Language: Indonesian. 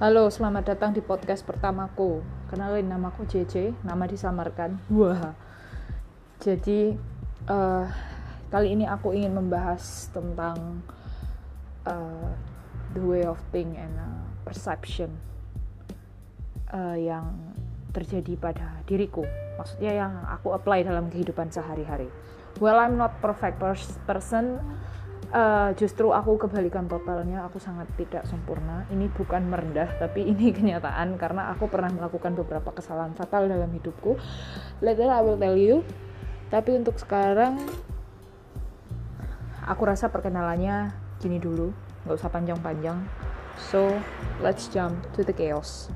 Halo, selamat datang di podcast pertamaku. Kenalin namaku JJ, nama disamarkan. Wah. Jadi uh, kali ini aku ingin membahas tentang uh, the way of think and uh, perception uh, yang terjadi pada diriku. Maksudnya yang aku apply dalam kehidupan sehari-hari. Well, I'm not perfect person uh, justru aku kebalikan totalnya aku sangat tidak sempurna. Ini bukan merendah tapi ini kenyataan karena aku pernah melakukan beberapa kesalahan fatal dalam hidupku. Later I will tell you. Tapi untuk sekarang aku rasa perkenalannya gini dulu. Nggak usah panjang-panjang. So let's jump to the chaos